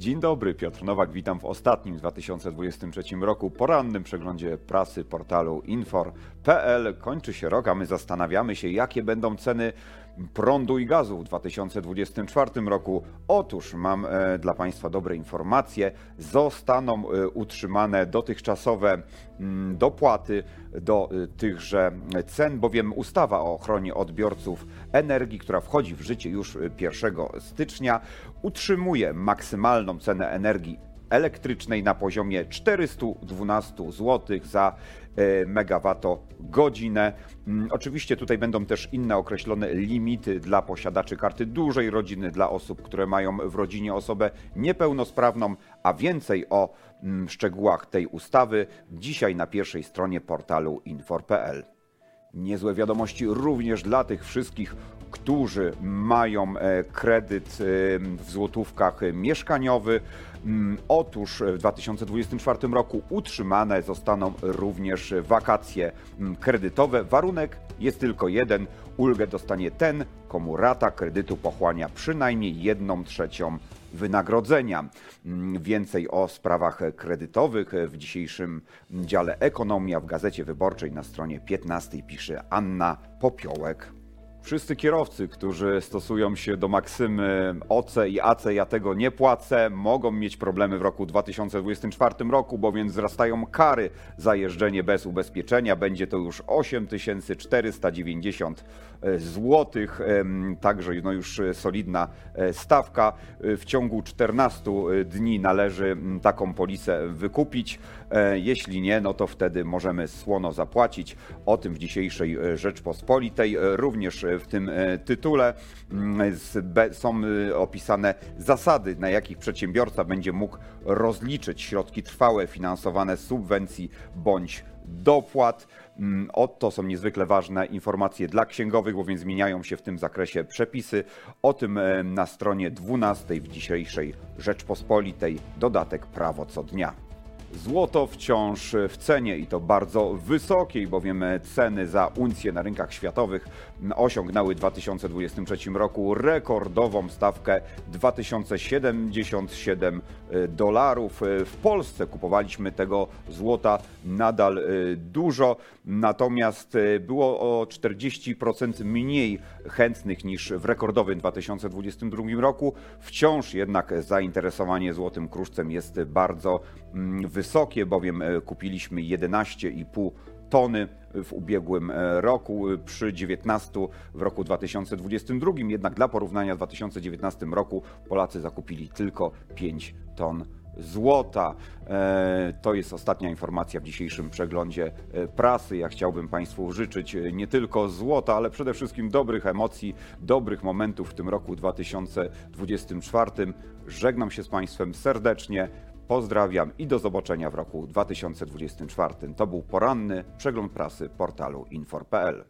Dzień dobry, Piotr Nowak, witam w ostatnim w 2023 roku porannym przeglądzie prasy portalu infor.pl. Kończy się rok, a my zastanawiamy się, jakie będą ceny prądu i gazu w 2024 roku. Otóż mam e, dla Państwa dobre informacje. Zostaną e, utrzymane dotychczasowe mm, dopłaty do e, tychże cen, bowiem ustawa o ochronie odbiorców energii, która wchodzi w życie już 1 stycznia, utrzymuje maksymalną cenę energii elektrycznej na poziomie 412 zł za e, megawattogodzinę. Mm, oczywiście tutaj będą też inne określone limity dla posiadaczy karty dużej rodziny, dla osób, które mają w rodzinie osobę niepełnosprawną, a więcej o mm, szczegółach tej ustawy dzisiaj na pierwszej stronie portalu infor.pl. Niezłe wiadomości również dla tych wszystkich, którzy mają e, kredyt e, w złotówkach mieszkaniowy. Mm, otóż w 2024 roku utrzymane zostaną również wakacje mm, kredytowe. Warunek jest tylko jeden. Ulgę dostanie ten, komu rata kredytu pochłania przynajmniej jedną trzecią wynagrodzenia. Mm, więcej o sprawach kredytowych w dzisiejszym dziale Ekonomia w Gazecie Wyborczej na stronie 15 pisze Anna Popiołek. Wszyscy kierowcy, którzy stosują się do maksymy OC i AC, ja tego nie płacę, mogą mieć problemy w roku 2024 roku, bowiem wzrastają kary za jeżdżenie bez ubezpieczenia. Będzie to już 8490 zł, także no już solidna e, stawka. W ciągu 14 dni należy taką polisę wykupić. E, jeśli nie, no to wtedy możemy słono zapłacić. O tym w dzisiejszej e, Rzeczpospolitej. Również w tym e, tytule mm, są e, opisane zasady, na jakich przedsiębiorca będzie mógł rozliczyć środki trwałe finansowane z subwencji bądź dopłat. Mm, Oto są niezwykle ważne informacje dla księgowych, bowiem zmieniają się w tym zakresie przepisy. O tym e, na stronie 12 w dzisiejszej Rzeczpospolitej dodatek prawo co dnia. Złoto wciąż w cenie i to bardzo wysokiej, bowiem ceny za uncję na rynkach światowych osiągnęły w 2023 roku rekordową stawkę 2077 dolarów. W Polsce kupowaliśmy tego złota nadal e, dużo, natomiast e, było o 40% mniej chętnych niż w rekordowym 2022 roku. Wciąż jednak zainteresowanie złotym kruszcem jest bardzo wysokie wysokie, bowiem e, kupiliśmy 11,5 tony w ubiegłym e, roku przy 19 w roku 2022. Jednak dla porównania w 2019 roku Polacy zakupili tylko 5 ton złota. E, to jest ostatnia informacja w dzisiejszym przeglądzie prasy. Ja chciałbym Państwu życzyć nie tylko złota, ale przede wszystkim dobrych emocji, dobrych momentów w tym roku 2024. Żegnam się z Państwem serdecznie. Pozdrawiam i do zobaczenia w roku 2024. To był poranny przegląd prasy portalu infor.pl.